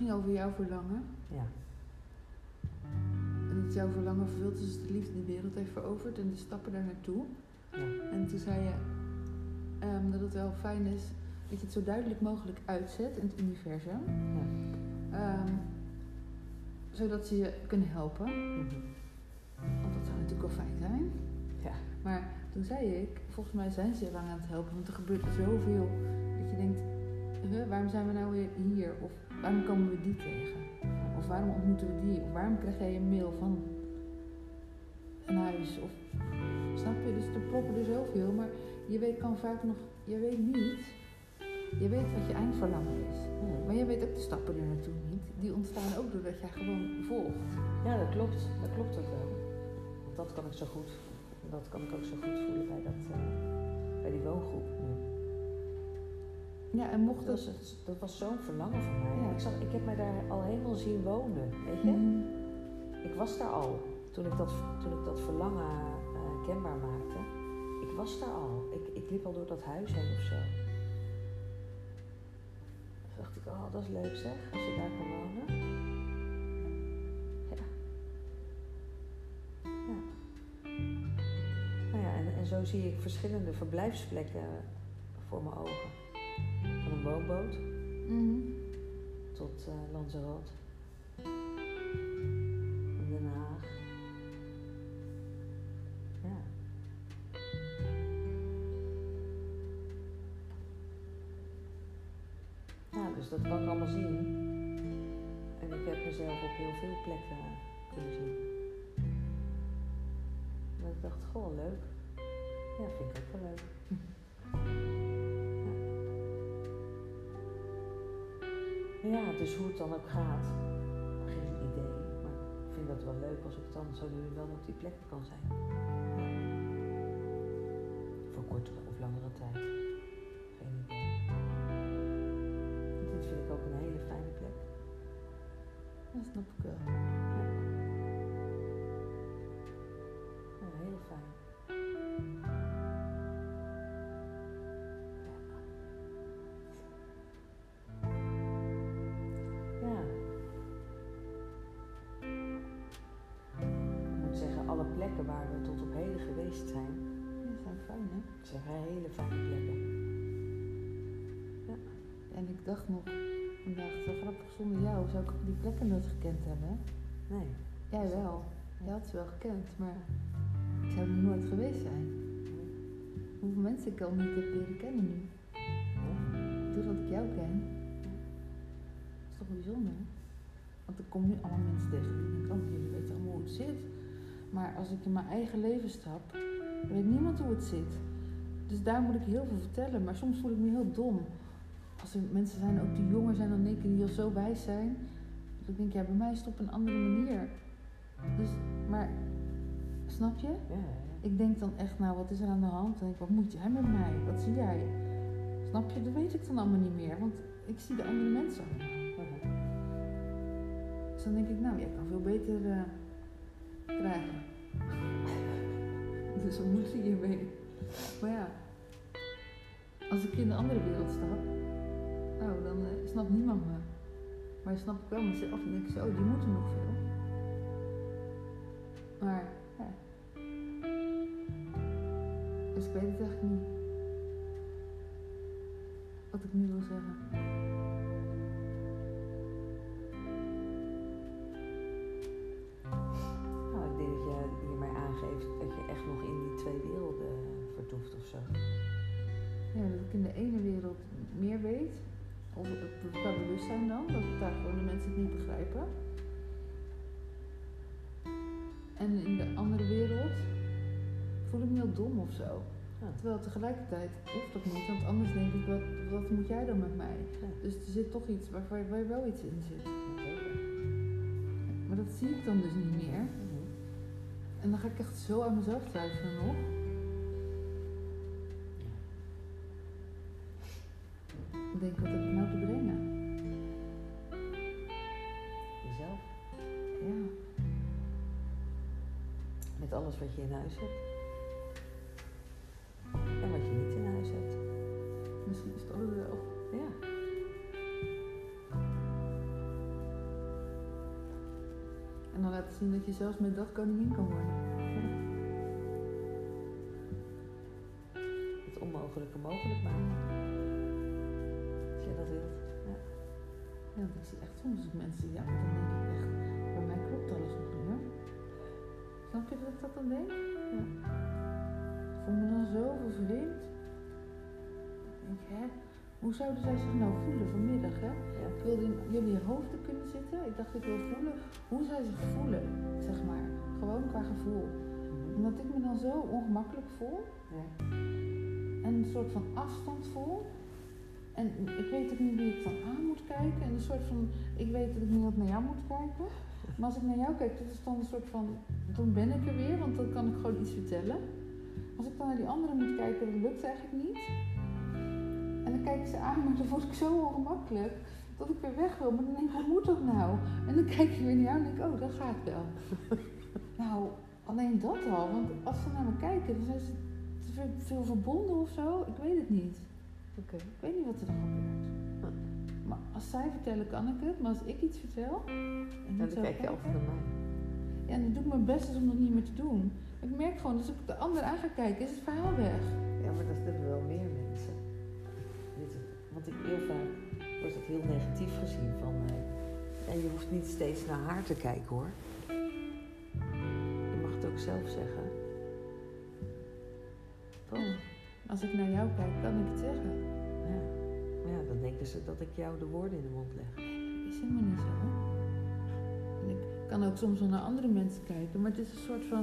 ging over jouw verlangen. Ja. En dat jouw verlangen vervuld is als de liefde de wereld heeft veroverd en de stappen daar naartoe. Ja. En toen zei je ehm, dat het wel fijn is dat je het zo duidelijk mogelijk uitzet in het universum. Ja. Ehm, zodat ze je kunnen helpen. Mhm. Want dat zou natuurlijk wel fijn zijn. Ja. Maar toen zei ik, volgens mij zijn ze je lang aan het helpen. Want er gebeurt zoveel dat je denkt, huh, waarom zijn we nou weer hier? Of waarom komen we die tegen? Of waarom ontmoeten we die? Of waarom krijg jij een mail van een huis? Of, snap je? Dus er ploppen er zoveel. Maar je weet kan vaak nog, je weet niet. Je weet wat je eindverlangen is. Mhm. Maar je weet ook de stappen er naartoe niet. Die ontstaan ook doordat jij gewoon volgt. Ja, dat klopt. Dat klopt ook wel. Dat kan ik zo goed. Dat kan ik ook zo goed voelen bij, dat, eh, bij die woongroep nu. Ja, en mocht Dat was, het- dat was zo'n verlangen van mij. Ja. Ik, zag, ik heb mij daar al helemaal zien wonen, weet je? Mhm. Ik was daar al. Toen ik dat, toen ik dat verlangen eh, kenbaar maakte. Ik was daar al. Ik, ik liep al door dat huis heen of zo. Toen dacht ik, oh, dat is leuk zeg, als je daar kan wonen. Ja. Ja. Nou ja, en, en zo zie ik verschillende verblijfsplekken voor mijn ogen. Van een woonboot Mhm. tot eh Lanzarote. Den Haag. Ja. Ja, dus dat kan ik allemaal zien. En ik heb mezelf op heel veel plekken kunnen zien. Dat ik dacht, goh, leuk. Ja, vind ik ook wel leuk. Ja, dus hoe het dan ook gaat, geen idee. Maar ik vind dat wel leuk als ik dan zo nu en dan op die plekken kan zijn. Voor kortere of langere tijd. Geen idee. Dit vind ik ook een hele fijne plek. Dat snap ik wel. Plekken waar we tot op heden geweest zijn, Ja, zijn fijn, hè? zijn hele fijne plekken. En ik dacht nog vandaag, zo grappig, zonder jou zou ik die plekken nooit gekend hebben. hè? Nee. Jij wel. Jij had ze wel gekend, maar ik zou er nooit geweest zijn. Hoeveel mensen ik al niet heb leren kennen nu. Doordat ik jou ken. Dat is toch bijzonder? Want ik kom nu allemaal mensen tegen die denken, oh jullie weten allemaal hoe het zit. Maar als ik in mijn eigen leven stap, weet niemand hoe het zit. Dus daar moet ik heel veel vertellen. Maar soms voel ik me heel dom. Als er mensen zijn ook die jonger zijn dan ik en die al zo wijs zijn. Dat ik denk, ja, bij mij is het op een andere manier. Dus, maar, snap je? Ja, ja, Ik denk dan echt, nou, wat is er aan de hand? Denk ik, wat moet jij met mij? Wat zie jij? Snap je? Dat weet ik dan allemaal niet meer, want ik zie de andere mensen. Dus dan denk ik, nou, jij kan veel beter eh, krijgen. dus wat moet je hiermee? Maar ja, als ik in de andere wereld stap, nou, dan eh, snapt niemand me. Maar snap ik wel mezelf en denk ik zo, oh, die moeten nog veel. Maar, ja. Dus ik weet het eigenlijk niet. Wat ik nu wil zeggen. Gewoon de mensen het niet begrijpen. En in de andere wereld voel ik me heel dom of zo. Ja. Terwijl tegelijkertijd hoeft dat niet, want anders denk ik, wat, wat moet jij dan met mij? Ja. Dus er zit toch iets waar, waar, waar wel iets in zit. Maar dat zie ik dan dus niet meer. Mhm. En dan ga ik echt zo aan mezelf twijfelen nog. Ik denk, heb ik alles wat je in huis hebt. En wat je niet in huis hebt. Misschien is het allemaal wel. Ja. En dan laten zien dat je zelfs met dat koningin kan worden. Het onmogelijke mogelijk maken. Als jij dat wilt. Ja. ja want ik zie echt soms mensen die ja, dan echt, bij mij klopt alles nog. Snap je dat ik dat dan denk? Ja. Ik voel me dan zo vervreemd. Ik denk, hè, hoe zouden zij zich nou voelen vanmiddag, hè? Ja. Ik wilde in jullie hoofden kunnen zitten. Ik dacht, ik wil voelen hoe zij zich voelen, zeg maar. Gewoon qua gevoel. Omdat ik me dan zo ongemakkelijk voel Ja. en een soort van afstand voel. En ik weet ook niet wie ik dan aan moet kijken. En een soort van, ik weet dat ik niet naar jou moet kijken. Maar als ik naar jou kijk, dat is dan een soort van, dan ben ik er weer, want dan kan ik gewoon iets vertellen. Als ik dan naar die anderen moet kijken, dat lukt eigenlijk niet. En dan kijk ik ze aan, maar dan word ik zo ongemakkelijk dat ik weer weg wil. Maar dan denk ik, hoe moet dat nou? En dan kijk ik weer naar jou en denk ik, oh, dat gaat wel. nou, alleen dat al. Want als ze naar me kijken, dan zijn ze te veel- veel verbonden of zo. Ik weet het niet. Oké. Ik weet niet wat er dan gebeurt. Als zij vertellen, kan ik het. Maar als ik iets vertel... En En dan kijk je altijd naar mij. Ja, en dan doe ik mijn best om dat niet meer te doen. Ik merk gewoon, als ik de ander aan ga kijken, is het verhaal weg. Ja, maar dat hebben wel meer mensen. Want ik heel vaak wordt het heel negatief gezien van... eh, ja, je hoeft niet steeds naar haar te kijken hoor. Je mag het ook zelf zeggen. Toch? Als ik naar jou kijk, kan ik het zeggen. Dan denken ze dat ik jou de woorden in de mond leg. Dat is helemaal niet zo. En ik kan ook soms wel naar andere mensen kijken, maar het is een soort van...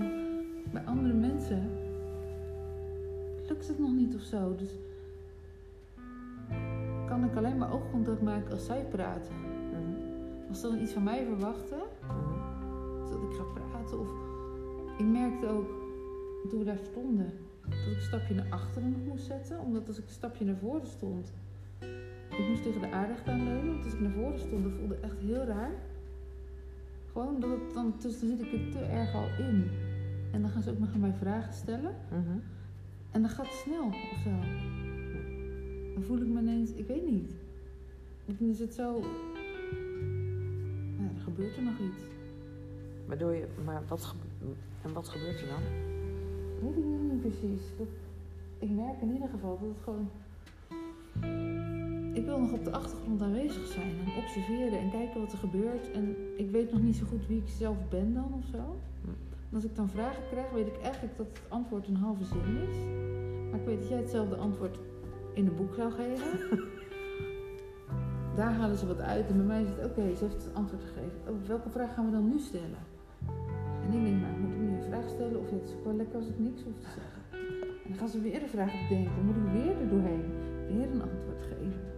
Bij andere mensen lukt het nog niet of zo. Dus kan ik alleen maar oogcontact maken als zij praten. Als ze dan iets van mij verwachten, Mhm. dat ik ga praten. Of ik merkte ook toen we daar stonden dat ik een stapje naar achteren moest zetten. Omdat als ik een stapje naar voren stond, ik moest tegen de aarde gaan leunen. Want als ik naar voren stond, dat voelde echt heel raar. Gewoon dat het dan, dan zit ik er te erg al in. En dan gaan ze ook nog aan mij vragen stellen. Mhm. En dan gaat het snel of zo. Dan voel ik me ineens, ik weet niet. Dan is het zo. Ja, er gebeurt er nog iets. Waardoor je, maar wat, en wat gebeurt er dan? Weet ik niet precies. Dat, ik merk in ieder geval dat het gewoon. Ik wil nog op de achtergrond aanwezig zijn en observeren en kijken wat er gebeurt. En ik weet nog niet zo goed wie ik zelf ben dan of zo. En als ik dan vragen krijg, weet ik eigenlijk dat het antwoord een halve zin is. Maar ik weet dat jij hetzelfde antwoord in een boek zou geven. Daar halen ze wat uit en bij mij is het oké, ze heeft het antwoord gegeven. Oh, welke vraag gaan we dan nu stellen? En ik denk, maar moet ik nu een vraag stellen of het is lekker als ik niks hoef te zeggen. En dan gaan ze weer een vraag bedenken, moet ik weer er doorheen, weer een antwoord geven.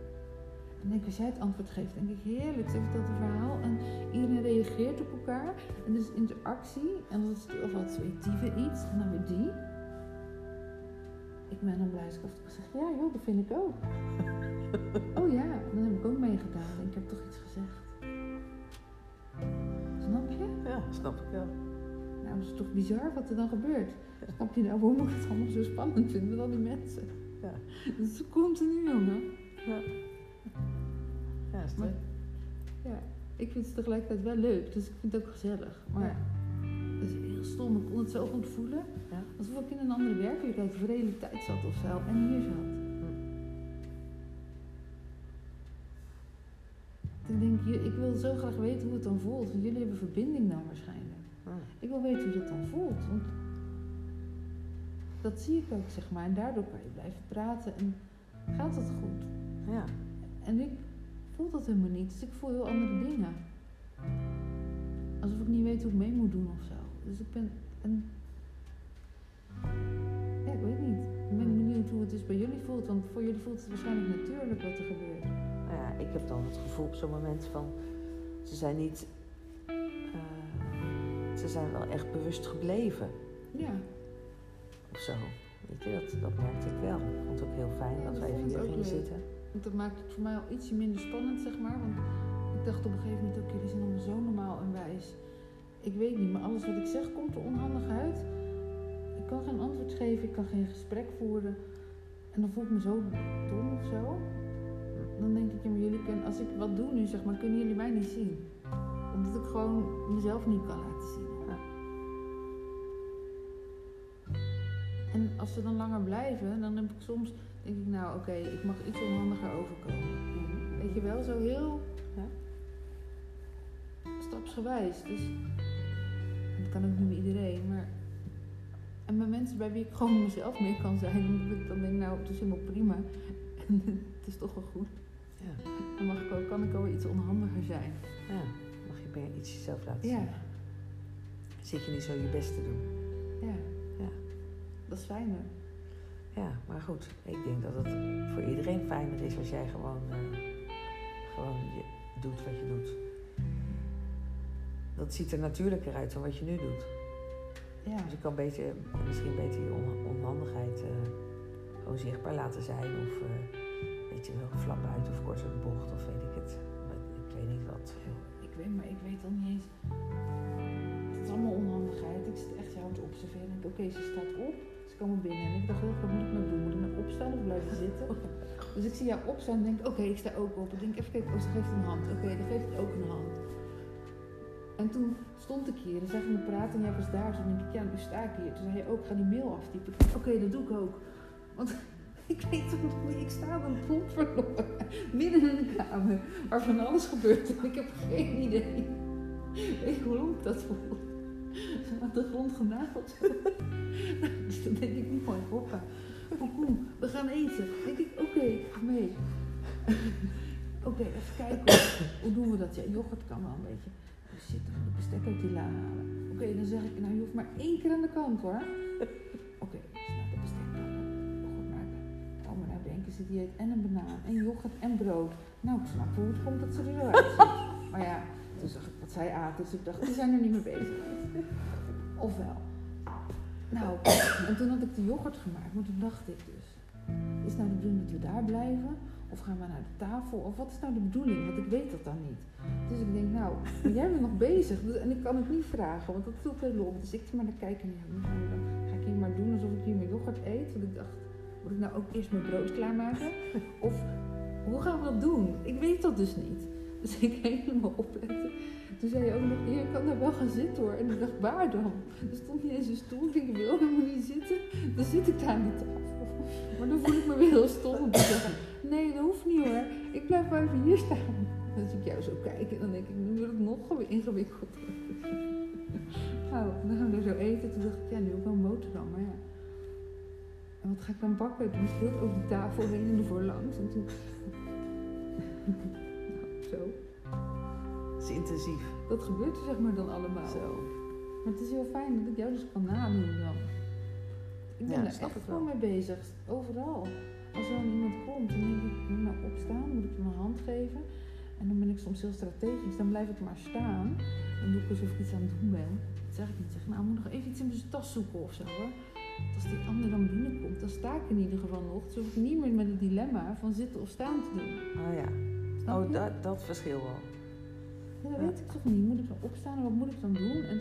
En dan denk ik, als jij het antwoord geeft, denk ik heerlijk, ze vertelt een verhaal en iedereen reageert op elkaar. En dus interactie, en dan is het weet die weer iets, en dan weer die. Ik ben dan blij als ik zeg, ja joh, dat vind ik ook. oh ja, dan heb ik ook meegedaan en ik heb toch iets gezegd. Snap je? Ja, snap ik wel. Nou, dat is toch bizar wat er dan gebeurt. Snap je nou waarom ik het allemaal zo spannend vind met al die mensen? Ja. Dat is continu, jongen. Ja, Maar-. Ja, ik vind het tegelijkertijd wel leuk, dus ik vind het ook gezellig. Maar het is heel stom, ik kon het zo goed voelen. Ja. Alsof ik in een andere werkelijkheid of realiteit zat of zo. En hier zat. Ik denk, je- ik wil zo graag weten hoe het dan voelt. Want jullie hebben verbinding dan waarschijnlijk. Ah. Ik wil weten hoe dat dan voelt. Want dat zie ik ook, zeg maar. En daardoor kan je blijven praten. En gaat het goed. Ja, En ik voel dat helemaal niet. Dus ik voel heel andere dingen. Alsof ik niet weet hoe ik mee moet doen of zo. Dus ik ben... En, ja, ik weet niet. Ik ben benieuwd hoe het dus bij jullie voelt. Want voor jullie voelt het waarschijnlijk natuurlijk wat er gebeurt. nou ja, ik heb dan het gevoel op zo'n moment van... Ze zijn niet... eh, ze zijn wel echt bewust gebleven. Ja. Of zo. Weet je, dat, dat merkte ik wel. Ik vond het ook heel fijn Ja, dat dat we even hier gingen zitten. Dat maakt het voor mij al ietsje minder spannend, zeg maar. Want ik dacht op een gegeven moment ook, jullie zijn allemaal zo normaal en wijs. Ik weet niet, maar alles wat ik zeg komt er onhandig uit. Ik kan geen antwoord geven, ik kan geen gesprek voeren. En dan voel ik me zo dom of zo. Dan denk ik, jullie kunnen, als ik wat doe nu, zeg maar, kunnen jullie mij niet zien. Omdat ik gewoon mezelf niet kan laten zien. En als ze dan langer blijven, dan heb ik soms denk ik, nou oké, ik mag iets onhandiger overkomen. Weet je wel, zo heel Ja. stapsgewijs. Dus dat kan ook niet met iedereen, maar. En met mensen bij wie ik gewoon mezelf mee kan zijn, omdat ik dan denk, nou, het is helemaal prima. En het is toch wel goed. Ja. Dan mag ik ook, kan ik ook iets onhandiger zijn. ja, mag je meer iets jezelf laten Ja, zien. Zit je niet zo je best te doen. ja. Ja. Dat is fijner. Ja, maar goed, ik denk dat het voor iedereen fijner is als jij gewoon, eh, gewoon je doet wat je doet. Dat ziet er natuurlijker uit dan wat je nu doet. Ja. Dus je kan beter, misschien beter je on- onhandigheid eh, gewoon zichtbaar laten zijn. Of eh weet je wel, flap uit of kort de bocht of weet ik het. Ik weet niet wat. Ik weet, maar ik weet dan niet eens. Het is allemaal onhandigheid. Ik zit echt jou te observeren. Oké, ze staat op. Komen binnen. En ik dacht, wat moet ik nou doen? Moet ik nou opstaan of blijven zitten? Dus ik zie jou opstaan en denk, oké, ik sta ook op. Ik denk, even kijken, oh, ze geeft een hand. Oké, dan geeft ook een hand. En toen stond ik hier en ik me praten en jij was daar. Toen denk ik, ja, nu sta ik hier. Toen zei je ook, ga die mail aftypen. Ik Oké, dat doe ik ook. Want ik weet toch niet, ik sta dan pomp verloren. Midden in de kamer. Waar van alles gebeurt en ik heb geen idee. Je hoe ik dat voel? Aan de grond genageld. Dus dan denk ik, mooi, hoppa. Kom, kom, we gaan eten. Dan denk ik, oké, ga mee. Oké, even kijken. Hoe, doen we dat? Ja, yoghurt kan wel een beetje. Dus zitten we de bestek uit die la halen. Oké, dan zeg ik, nou je hoeft maar één keer aan de kant hoor. Oké, dus nou de bestek pakken. Yoghurt maken. Oh, maar nou denken ze, die eet en een banaan en yoghurt en brood. Nou, ik snap hoe het komt dat ze er zo uitziet. Maar ja, toen zag ik wat zij aten, dus ik dacht, die zijn er niet mee bezig. Ofwel. Nou, en toen had ik de yoghurt gemaakt, maar toen dacht ik dus, is nou de bedoeling dat we daar blijven? Of gaan we naar de tafel? Of wat is nou de bedoeling? Want ik weet dat dan niet. Dus ik denk, nou, jij bent nog bezig. Dus, en ik kan het niet vragen, want dat is heel lomp. Dus ik maar naar kijken. Ja, dan? Ga ik hier maar doen alsof ik hier mijn yoghurt eet? Want ik dacht, moet ik nou ook eerst mijn brood klaarmaken? Of hoe gaan we dat doen? Ik weet dat dus niet. Dus ik helemaal opletten. Toen zei je ook nog, je kan daar wel gaan zitten hoor. En ik dacht, waar dan? Er stond niet eens een stoel. Ik denk, ik wil helemaal niet zitten. Dan zit ik daar aan die tafel. Maar dan voel ik me weer heel stom om te zeggen, nee dat hoeft niet hoor. Ik blijf maar even hier staan. Dan zie ik jou zo kijken en dan denk ik, nu wordt het nog ingewikkeld. Nou, dan gaan we er zo eten. Toen dacht ik, ja, nu ook wel een boterham, maar ja. En wat ga ik dan bakken? Toen moest ik over de tafel heen en ervoor langs. En toen... zo. Het is intensief. Dat gebeurt er zeg maar dan allemaal. Zo. Maar het is heel fijn dat ik jou dus kan nadoen dan. Ik ben Ja, snap echt gewoon mee bezig. Overal. Als er dan iemand komt, dan denk ik, moet ik nou opstaan? Moet ik hem een hand geven? En dan ben ik soms heel strategisch. Dan blijf ik maar staan. Dan doe ik alsof ik iets aan het doen ben. Dat zeg ik niet. Zeg, nou, ik moet nog even iets in mijn tas zoeken of zo hoor. Want Als die ander dan binnenkomt, dan sta ik in ieder geval nog. Dus hoef ik niet meer met het dilemma van zitten of staan te doen. Oh ja. Oh, dat, dat verschil wel. Ja, dat weet ik toch niet. Moet ik dan opstaan en wat moet ik dan doen? En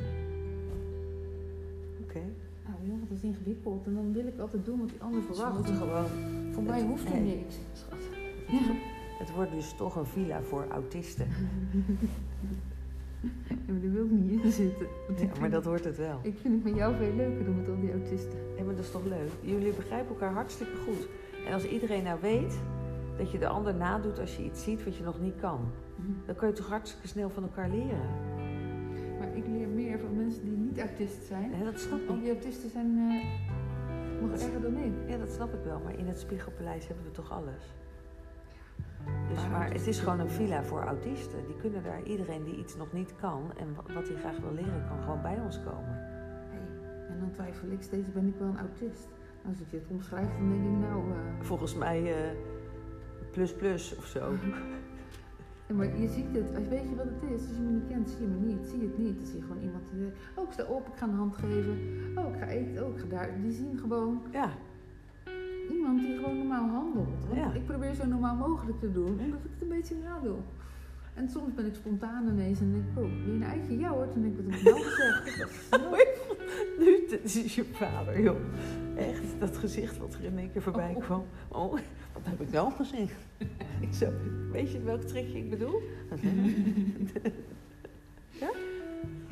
Oké. Nou joh, dat is ingewikkeld. En dan wil ik altijd doen wat die ander verwacht. gewoon... Voor mij hoeft er Nee. niks. Schat. Ja. Het wordt dus toch een villa voor autisten. Ja, maar daar wil ik niet in zitten. Ja, maar vind, dat wordt het wel. ik vind het met jou veel leuker dan met al die autisten. Ja, maar dat is toch leuk? Jullie begrijpen elkaar hartstikke goed. En als iedereen nou weet dat je de ander nadoet als je iets ziet wat je nog niet kan, dan kan je toch hartstikke snel van elkaar leren. Maar ik leer meer van mensen die niet autist zijn. Nee, dat snap ik. die autisten zijn eh, nog erger dan ik. Ja, dat snap ik wel. Maar in het Spiegelpaleis hebben we toch alles. Dus, Maar maar het is gewoon een villa voor autisten. Die kunnen daar, iedereen die iets nog niet kan en wa- wat hij graag wil leren, kan gewoon bij ons komen. Hey, en dan twijfel ik steeds, ben ik wel een autist? Als ik dit omschrijf, dan denk ik nou... eh, Volgens mij eh, plus plus of zo. Ja, maar je ziet het, als weet je wat het is, als je me niet kent, zie je me niet, zie je het niet. Dan zie je gewoon iemand die oh ik sta op, ik ga een hand geven, oh ik ga eten, oh ik ga daar. Die zien gewoon Ja, iemand die gewoon normaal handelt. Want Ja. ik probeer zo normaal mogelijk te doen, omdat ik het een beetje nadoe. En soms ben ik spontaan ineens en denk ik, oh, wil je een eitje? Ja hoor, toen denk ik, heb ik nou gezegd? Nu dit is je vader, joh. Echt, dat gezicht wat er in één keer voorbij Oh. kwam. Oh, wat heb ik nou gezegd? Ik zo, weet je welk trekje ik bedoel?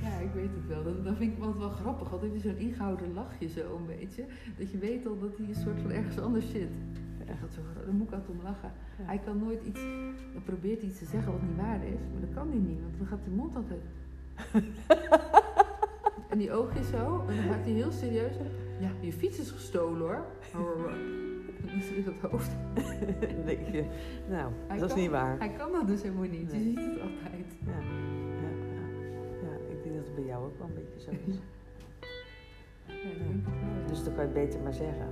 Ja, ik weet het wel. Dat, dat vind ik altijd wel grappig. Want heeft hij zo'n ingehouden lachje zo een beetje. Dat je weet al dat hij een soort van ergens anders zit. Echt, dat zo, daar moet ik altijd om lachen. Ja. Hij kan nooit iets, dan probeert iets te zeggen wat niet waar is. Maar dat kan hij niet, want dan gaat de mond altijd. En die oogjes zo. En dan gaat hij heel serieus. Ja, je fiets is gestolen hoor. En dan is het hoofd. Dan denk je, nou, Hij dat is niet waar. Hij kan dat dus helemaal niet. Nee. Je ziet het altijd. Ja. Ja, ja. ja, ik denk dat het bij jou ook wel een beetje zo is. Ja, ja. Dus dan kan je het beter maar zeggen.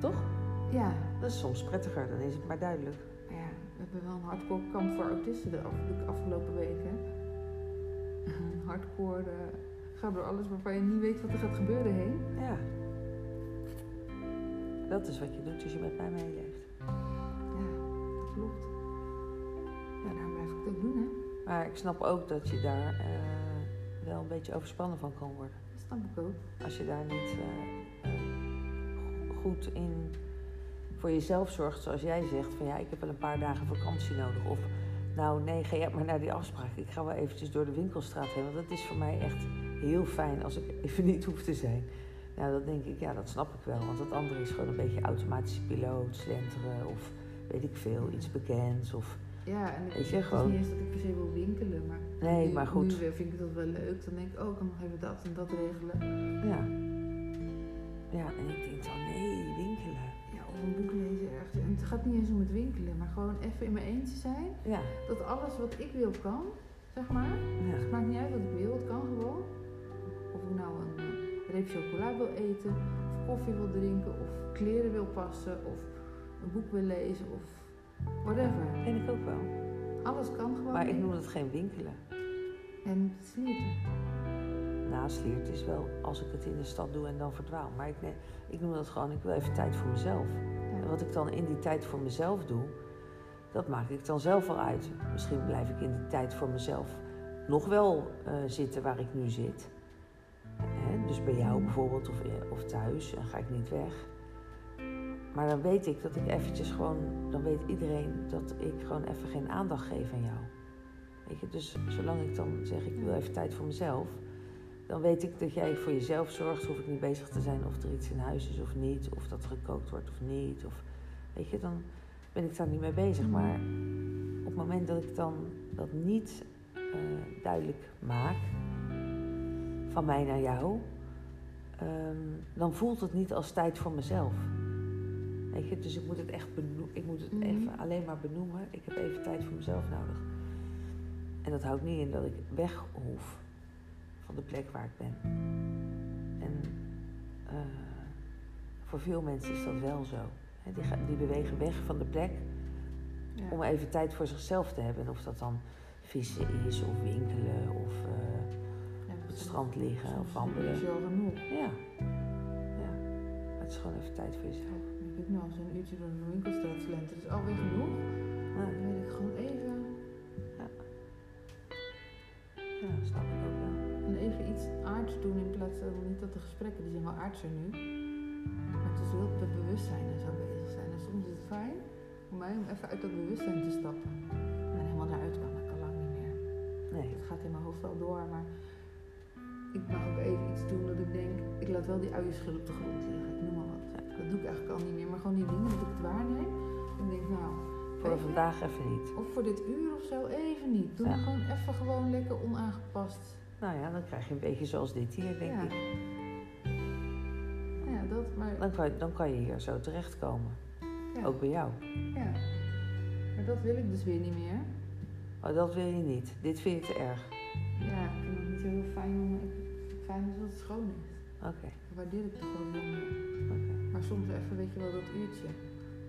Toch? Ja, Dat is soms prettiger, dan is het maar duidelijk. ja, we hebben wel een hardcore kamp voor autisten de afgelopen weken. Hardcore, eh, ga door alles waarvan je niet weet wat er gaat gebeuren heen. Ja. Dat is wat je doet als je met mij meeleeft. Ja, dat klopt. Ja, daarom blijf ik het ook doen, hè. Maar ik snap ook dat je daar eh, wel een beetje overspannen van kan worden. Dat snap ik ook. Als je daar niet eh, go- goed in voor jezelf zorgt, zoals jij zegt, van ja, ik heb wel een paar dagen vakantie nodig. Of nou nee, ga jij maar naar die afspraak. Ik ga wel eventjes door de winkelstraat heen. Want dat is voor mij echt heel fijn als ik even niet hoef te zijn. Nou, dat denk ik, ja, dat snap ik wel. Want het andere is gewoon een beetje automatische piloot, slenteren of weet ik veel, iets bekends. Of, Ja, en ik, Weet je, het gewoon- is niet eens dat ik per se wil winkelen, maar... Nee, nu, maar goed. Nu vind ik dat wel leuk. Dan denk ik, oh, ik kan nog even dat en dat regelen. ja. Ja, en ik denk dan, nee, winkelen. Ja, een boek lezen ergens. En het gaat niet eens om het winkelen, maar gewoon even in mijn eentje zijn. Ja, Dat alles wat ik wil kan, zeg maar. ja. Het maakt niet uit wat ik wil, het kan gewoon. Of ik nou een eh, reep chocola wil eten, of koffie wil drinken, of kleren wil passen, of een boek wil lezen, of whatever. Vind ik ook wel. Alles kan gewoon. Maar ik noem het geen winkelen. En slierten. Nasliert is wel als ik het in de stad doe en dan verdwaal. Maar ik, ne- ik noem dat gewoon, ik wil even tijd voor mezelf. En wat ik dan in die tijd voor mezelf doe, dat maak ik dan zelf wel uit. Misschien blijf ik in die tijd voor mezelf nog wel eh, zitten waar ik nu zit. Hè, dus bij jou bijvoorbeeld of, eh, of thuis en ga ik niet weg. Maar dan weet ik dat ik eventjes gewoon, dan weet iedereen dat ik gewoon even geen aandacht geef aan jou. Weet je, dus zolang ik dan zeg ik wil even tijd voor mezelf, dan weet ik dat jij voor jezelf zorgt. Hoef ik niet bezig te zijn of er iets in huis is of niet, of dat er gekookt wordt of niet. Of, weet je, dan ben ik daar niet mee bezig. Maar op het moment dat ik dan dat niet eh, duidelijk maak, van mij naar jou, ehm, dan voelt het niet als tijd voor mezelf. Weet je, dus ik moet het echt benoemen. Ik moet het Mhm. even alleen maar benoemen. Ik heb even tijd voor mezelf nodig. En dat houdt niet in dat ik weg hoef van de plek waar ik ben. En eh, voor veel mensen is dat wel zo. Die, gaan, die bewegen weg van de plek Ja. om even tijd voor zichzelf te hebben. En of dat dan vissen is, of winkelen, of eh, Ja, op het strand liggen, of wandelen. Dat is al genoeg. Ja. ja. Maar het is gewoon even tijd voor jezelf. Ik heb nou zo'n uurtje door de winkelstraat slenteren. Dat is alweer genoeg. Ja, Dan weet ik gewoon even, aards doen in plaats van niet dat de gesprekken, die zijn wel aardser nu. Maar het is wel met bewustzijn en zo bezig zijn. En soms is het fijn voor mij om even uit dat bewustzijn te stappen. En helemaal daaruit kan, dat kan lang niet meer. Nee. Het gaat in mijn hoofd wel door, maar ik mag ook even iets doen dat ik denk, ik laat wel die uienschil op de grond liggen. Ik noem maar wat. Dat doe ik eigenlijk al niet meer, maar gewoon die dingen dat ik het waarneem. Ik denk, nou, Voor vandaag even niet. of voor dit uur of zo, even niet. Doe Ja. het gewoon even gewoon lekker onaangepast. Nou ja, dan krijg je een beetje zoals dit hier, denk Ja. ik. Ja, dat, maar Dan kan, je, dan kan je hier zo terechtkomen. ja, Ook bij jou. ja. Maar dat wil ik dus weer niet meer. Maar dat wil je niet. Dit vind je te erg. Ja, ik vind het niet zo heel fijn om. Ik het fijn is dat het schoon is. Oké, waardeer ik toch gewoon meer. oké. Maar soms even, weet je wel, dat uurtje.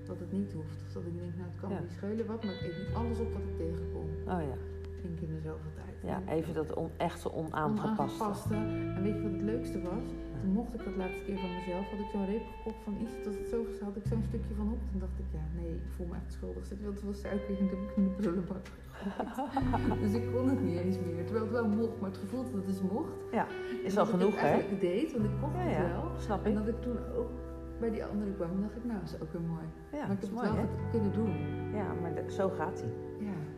Dat het niet hoeft. Of dat ik denk, nou het kan Ja. niet schelen wat, maar ik eet niet alles op wat ik tegenkom. Oh ja. Eén keer in de zoveel tijd. Ja, En even dat on, echte onaangepaste. onaangepaste. En weet je wat het leukste was? Toen mocht ik dat laatste keer van mezelf. Had ik zo'n reep gekocht van iets. Dat het zo had ik zo'n stukje van op. Toen dacht ik, ja nee, ik voel me echt schuldig. Zit wel te veel suiker in. Dat heb ik in de prullenbak gegooid. Dus ik kon het niet eens meer. Terwijl het wel mocht. Maar het gevoel dat het dus mocht. Is en al dat ik genoeg, hè? eigenlijk deed. Want ik kocht Ja, het ja. wel. Snap En ik. dat ik toen ook bij die andere kwam. dacht ik, nou, dat is ook weer mooi. Ja, maar ik dat heb is het mooi, wel goed kunnen doen. Ja, maar de- zo gaat hij.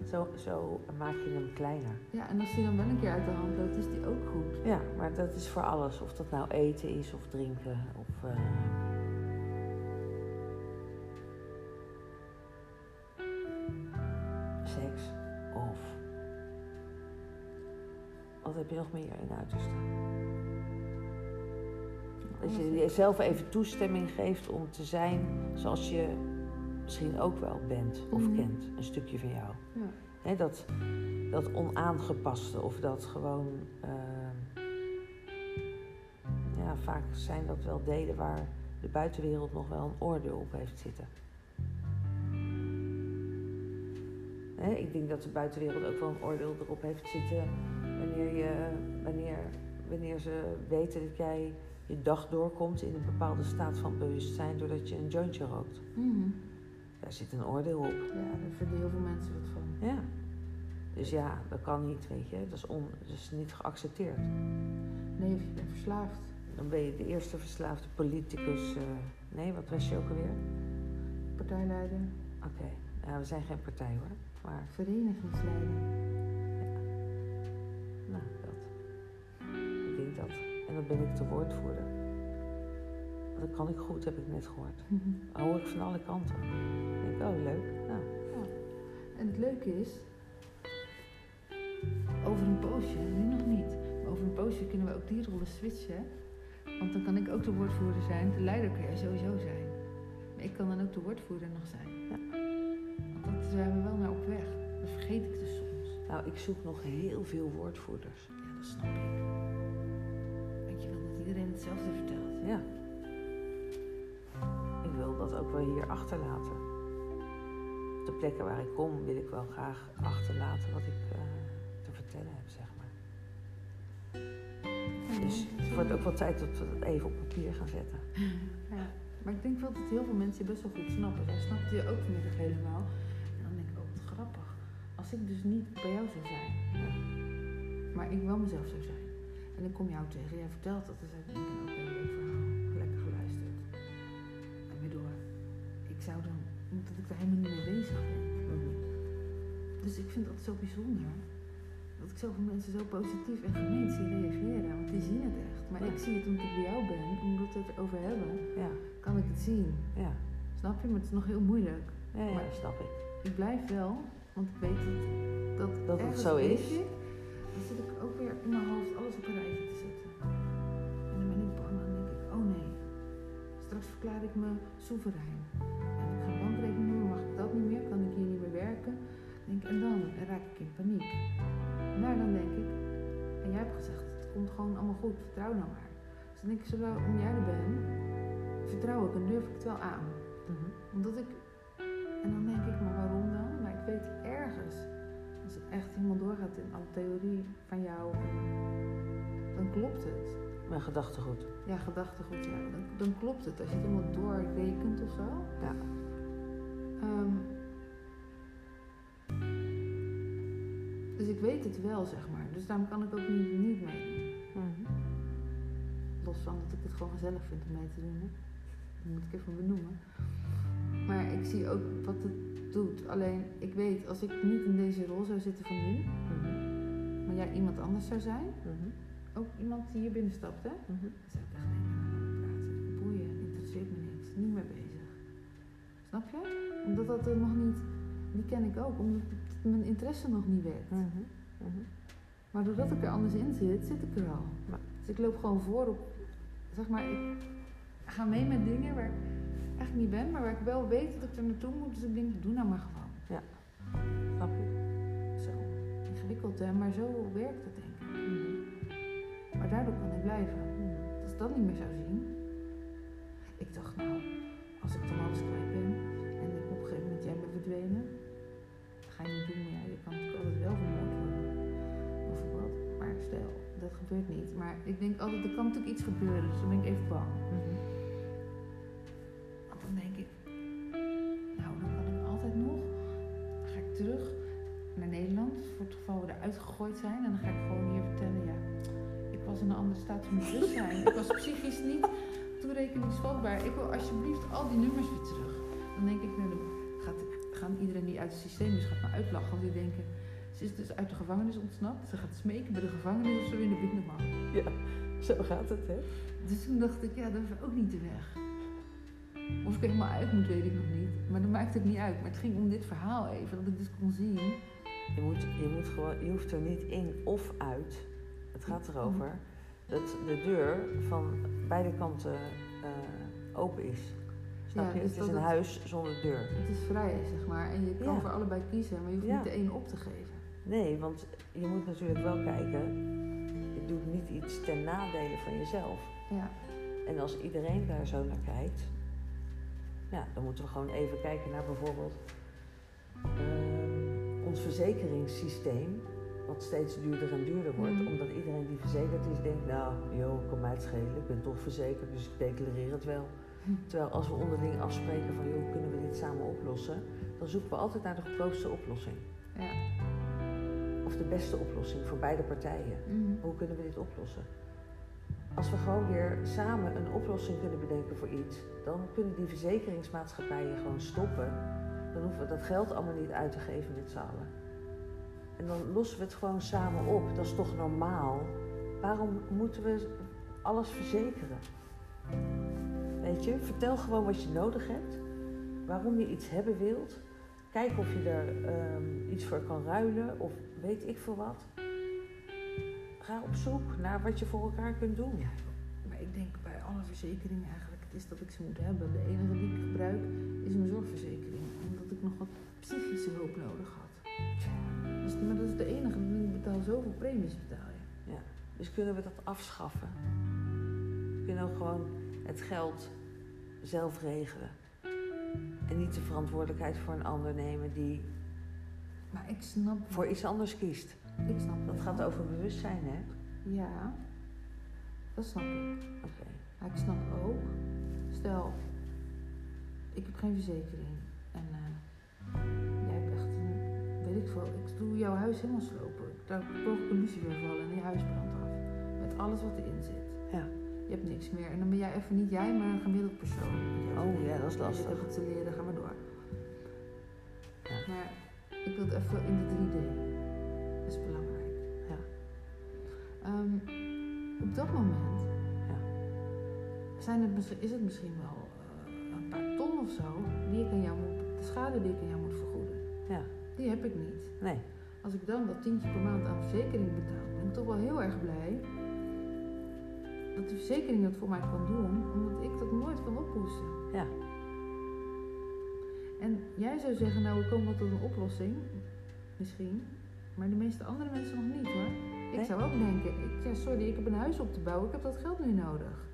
Zo, zo maak je hem kleiner. Ja, en als die dan wel een keer uit de hand loopt, is die ook goed. Ja, maar dat is voor alles. Of dat nou eten is of drinken of... eh, seks of... Wat heb je nog meer in uiterste? Dat je jezelf even toestemming geeft om te zijn zoals je misschien ook wel bent of Mhm. kent. Een stukje van jou. Ja. Dat, dat onaangepaste of dat gewoon. ehm, ja, vaak zijn dat wel delen waar de buitenwereld nog wel een oordeel op heeft zitten. Ik denk dat de buitenwereld ook wel een oordeel erop heeft zitten wanneer, je, wanneer, wanneer ze weten dat jij je dag doorkomt in een bepaalde staat van bewustzijn doordat je een jointje rookt. Mhm. Daar zit een oordeel op. Ja, daar vinden heel veel mensen wat van. Ja. Dus ja, dat kan niet, weet je. Dat is, on, dat is niet geaccepteerd. Nee, of je bent verslaafd. Dan ben je de eerste verslaafde politicus. eh, nee, wat was je ook alweer? Partijleider, Oké, ja, we zijn geen partij hoor. Maar, verenigingsleider. nou, dat. Ik denk dat. En dan ben ik de woordvoerder. Dat kan ik goed, heb ik net gehoord. Hou ik van alle kanten. Ik denk, oh leuk. Nou, En het leuke is, over een poosje, nu nog niet, maar over een poosje kunnen we ook die rollen switchen. Want dan kan ik ook de woordvoerder zijn, de leider kan jij sowieso zijn. Maar ik kan dan ook de woordvoerder nog zijn. Ja. Want dat zijn we wel naar op weg. Dat vergeet ik dus soms. nou, ik zoek nog heel veel woordvoerders. Ja, dat snap ik. Want je wil dat iedereen hetzelfde vertelt. Ja. Dat ook wel hier achterlaten. Op de plekken waar ik kom wil ik wel graag achterlaten wat ik eh, te vertellen heb, zeg maar. Dus het wordt ook wel tijd dat we dat even op papier gaan zetten. Ja, maar ik denk wel dat heel veel mensen best wel goed snappen. Jij snapte je ook vanmiddag helemaal. En dan denk ik, oh wat grappig. Als ik dus niet bij jou zou zijn, maar ik wel mezelf zou zijn. En ik kom jou tegen, jij vertelt dat, dus ik denk ik, oké, leuk zou dan, omdat ik daar helemaal niet mee bezig ben. Dus ik vind dat zo bijzonder. Dat ik zoveel mensen zo positief en gemeend zie reageren. Want die zien het echt. Maar Ja. ik zie het omdat ik bij jou ben. Omdat we het erover hebben, Ja, kan ik het zien. ja, Snap je? Maar het is nog heel moeilijk. ja, ja Maar- dat snap ik. Ik blijf wel, want ik weet dat, dat, Dat het zo is. ik, dan zit ik ook weer in mijn hoofd alles op een rijtje te zetten. En dan ben ik bang en dan denk ik, oh nee, straks verklaar ik me soeverein. Werken. Denk, en dan raak ik in paniek. Maar dan denk ik, en jij hebt gezegd, het komt gewoon allemaal goed, vertrouw nou maar. Dus dan denk ik, zolang jij er bent, vertrouw ik en durf ik het wel aan. Mhm. Omdat ik. En dan denk ik, maar waarom dan? Maar ik weet ergens. Als het echt helemaal doorgaat in alle theorie van jou, dan klopt het. Mijn gedachtegoed. Ja, gedachtegoed, ja. Dan, dan klopt het. Als je het helemaal doorrekent of zo. Ja. Ehm, dus ik weet het wel, zeg maar. Dus daarom kan ik ook niet, niet meedoen. Mhm. Los van dat ik het gewoon gezellig vind om mee te doen. Hè. Dat moet ik even benoemen. Maar ik zie ook wat het doet. Alleen ik weet, als ik niet in deze rol zou zitten van nu, Mhm. maar jij iemand anders zou zijn, Mhm. ook iemand die hier binnen stapt, hè, dan zou ik echt denken, nou, praten. Boeien, interesseert me niks, niet meer bezig. Snap je? Omdat dat er nog niet, die ken ik ook, omdat het- mijn interesse nog niet werd. Mhm. Mhm. Maar doordat ik er anders in zit, zit ik er al. Ja. Dus ik loop gewoon voor op, zeg maar, ik ga mee met dingen waar ik echt niet ben, maar waar ik wel weet dat ik er naartoe moet. Dus ik denk, doe nou maar gewoon. Snap je? Zo ingewikkeld hè, maar zo werkt het denk ik. Mhm. Maar daardoor kan ik blijven. Als ik dat niet meer zou zien. Ik dacht nou, als ik dan alles kwijt ben en ik op een gegeven moment jij bent verdwenen. Dat gebeurt niet. Maar ik denk altijd, er kan natuurlijk iets gebeuren, dus dan ben ik even bang. Dan denk ik, nou, dan kan ik altijd nog. Dan ga ik terug naar Nederland, voor het geval we eruit gegooid zijn. En dan ga ik gewoon hier vertellen, ja, ik was in een andere staat van bewustzijn. ik was psychisch niet toerekeningsvatbaar. Ik wil alsjeblieft al die nummers weer terug. Dan denk ik, nou, dan gaat, gaan iedereen die uit het systeem is, gaat me uitlachen. Want die denken, ze is dus uit de gevangenis ontsnapt. Ze gaat smeken bij de gevangenis of ze weer naar binnen mag. Ja, zo gaat het, hè? Dus toen dacht ik, ja, dat is ook niet de weg. Of ik helemaal uit moet, weet ik nog niet. Maar dat maakt het niet uit. Maar het ging om dit verhaal even, dat ik dus kon zien. Je, moet, je, moet gewoon, je hoeft er niet in of uit. Het gaat erover dat de deur van beide kanten eh, open is. Snap Ja, dus het is een het- huis zonder deur. Het is vrij, zeg maar. En je kan Ja. voor allebei kiezen, maar je hoeft Ja. niet de ene op te geven. Nee, want je moet natuurlijk wel kijken. Je doet niet iets ten nadele van jezelf. Ja, En als iedereen daar zo naar kijkt, ja, dan moeten we gewoon even kijken naar bijvoorbeeld ehm, ons verzekeringssysteem, wat steeds duurder en duurder wordt, Mhm. omdat iedereen die verzekerd is denkt, nou, joh, kan mij het schelen, ik ben toch verzekerd, dus ik declareer het wel. Hm. Terwijl als we onderling afspreken van, joh, kunnen we dit samen oplossen, dan zoeken we altijd naar de goedkoopste oplossing. ja. Of de beste oplossing voor beide partijen. Mhm. Hoe kunnen we dit oplossen? Als we gewoon weer samen een oplossing kunnen bedenken voor iets, dan kunnen die verzekeringsmaatschappijen gewoon stoppen. Dan hoeven we dat geld allemaal niet uit te geven met z'n allen. En dan lossen we het gewoon samen op. Dat is toch normaal? Waarom moeten we alles verzekeren? Weet je, vertel gewoon wat je nodig hebt. Waarom je iets hebben wilt. Kijk of je er ehm, iets voor kan ruilen of weet ik veel wat. Ga op zoek naar wat je voor elkaar kunt doen. Maar ik denk bij alle verzekeringen eigenlijk, het is dat ik ze moet hebben. De enige die ik gebruik is mijn zorgverzekering. Omdat ik nog wat psychische hulp nodig had. Dus, maar dat is de enige, ik betaal zoveel premies betaal je. Dus kunnen we dat afschaffen? We kunnen ook gewoon het geld zelf regelen. En niet de verantwoordelijkheid voor een ander nemen die Maar ik snap... voor iets anders kiest. Ik snap Dat gaat over bewustzijn, hè? Ja, dat snap ik. Oké. Maar ik snap ook, stel, ik heb geen verzekering en eh, jij hebt echt een, weet ik veel, ik doe jouw huis helemaal slopen. Daar toog ik een lucifer vallen en je huis brandt af. Met alles wat erin zit. Je hebt niks meer. En dan ben jij even niet jij, maar een gemiddeld persoon. Oh, ja, dat is zit lastig. even te leren, ga maar door. Ja. Maar ik wil het even in de 3D. Dat is belangrijk. Ja. Ehm, op dat moment Ja. zijn het, is het misschien wel eh, een paar ton of zo die ik aan jou moet, de schade die ik aan jou moet vergoeden. Ja. Die heb ik niet. Nee. Als ik dan dat tientje per maand aan verzekering betaal, ben ik toch wel heel erg blij dat de verzekering dat voor mij kan doen, omdat ik dat nooit kan ophoesten. Ja. En jij zou zeggen, nou, we komen wel tot een oplossing, misschien, maar de meeste andere mensen nog niet hoor. Ik Nee? zou ook denken, ik, ja, sorry, ik heb een huis op te bouwen, ik heb dat geld nu nodig.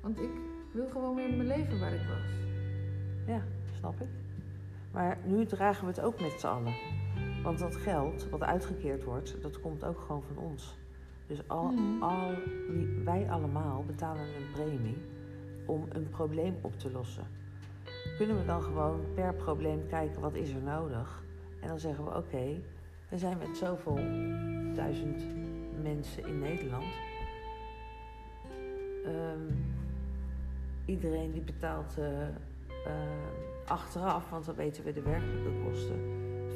Want ik wil gewoon weer mijn leven waar ik was. Ja, snap ik. Maar nu dragen we het ook met z'n allen. Want dat geld wat uitgekeerd wordt, dat komt ook gewoon van ons. Dus al, Mhm. al wij allemaal betalen een premie om een probleem op te lossen. Kunnen we dan gewoon per probleem kijken wat is er nodig? En dan zeggen we oké, we zijn met zoveel duizend mensen in Nederland. Ehm, iedereen die betaalt eh, eh, achteraf, want dan weten we de werkelijke kosten,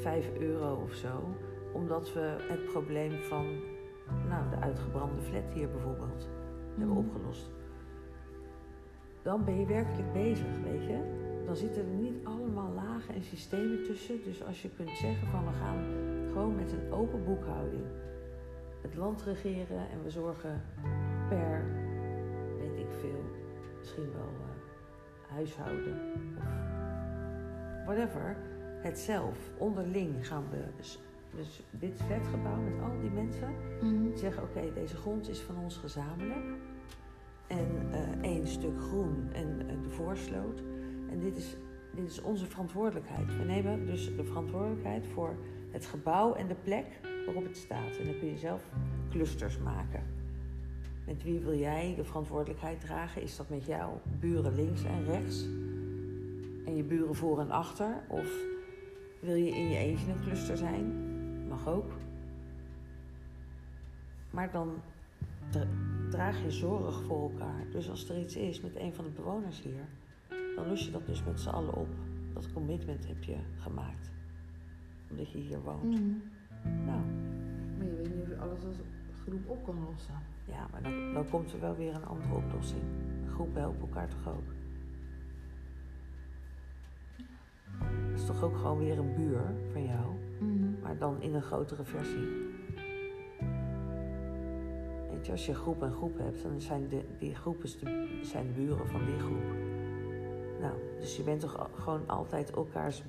5 euro of zo. Omdat we het probleem van nou, de uitgebrande flat hier bijvoorbeeld hebben Mhm. opgelost. Dan ben je werkelijk bezig, weet je. Dan zitten er niet allemaal lagen en systemen tussen. Dus als je kunt zeggen van we gaan gewoon met een open boekhouding het land regeren en we zorgen per, weet ik veel, misschien wel eh, huishouden of whatever, het zelf onderling gaan we. Dus, dit flatgebouw met al die mensen Mhm. zeggen: oké, deze grond is van ons gezamenlijk. En eh, één stuk groen en eh, de voorsloot. En dit is, dit is onze verantwoordelijkheid. We nemen dus de verantwoordelijkheid voor het gebouw en de plek waarop het staat. En dan kun je zelf clusters maken. Met wie wil jij de verantwoordelijkheid dragen? Is dat met jouw buren links en rechts? En je buren voor en achter? Of wil je in je eentje een cluster zijn? Mag ook. Maar dan dra- draag je zorg voor elkaar. Dus als er iets is met een van de bewoners hier, dan los je dat dus met z'n allen op. Dat commitment heb je gemaakt. Omdat je hier woont. Mhm. Nou, Maar je weet niet of je alles als groep op kan lossen. ja, maar dan, dan komt er wel weer een andere oplossing. Groepen helpen elkaar toch ook? Dat is toch ook gewoon weer een buur van jou, Mhm. maar dan in een grotere versie. Weet je, als je groep en groep hebt, dan zijn de, die groepen de, zijn de buren van die groep. Nou, dus je bent toch gewoon altijd elkaars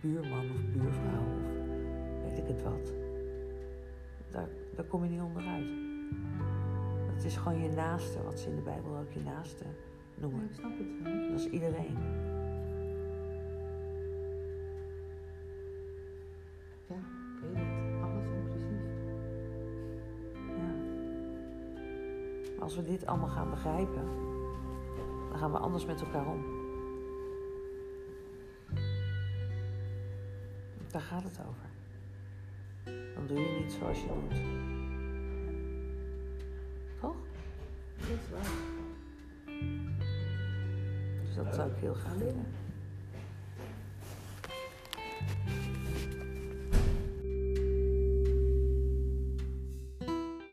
buurman of buurvrouw of weet ik het wat. Daar, daar kom je niet onderuit. Het is gewoon je naaste, wat ze in de Bijbel ook je naaste Ja, noemen. ik snap het wel. Dat is iedereen. Als we dit allemaal gaan begrijpen, dan gaan we anders met elkaar om. Daar gaat het over. Dan doe je niet zoals je doet. Toch? Dat is waar. Dus dat zou ik heel graag willen.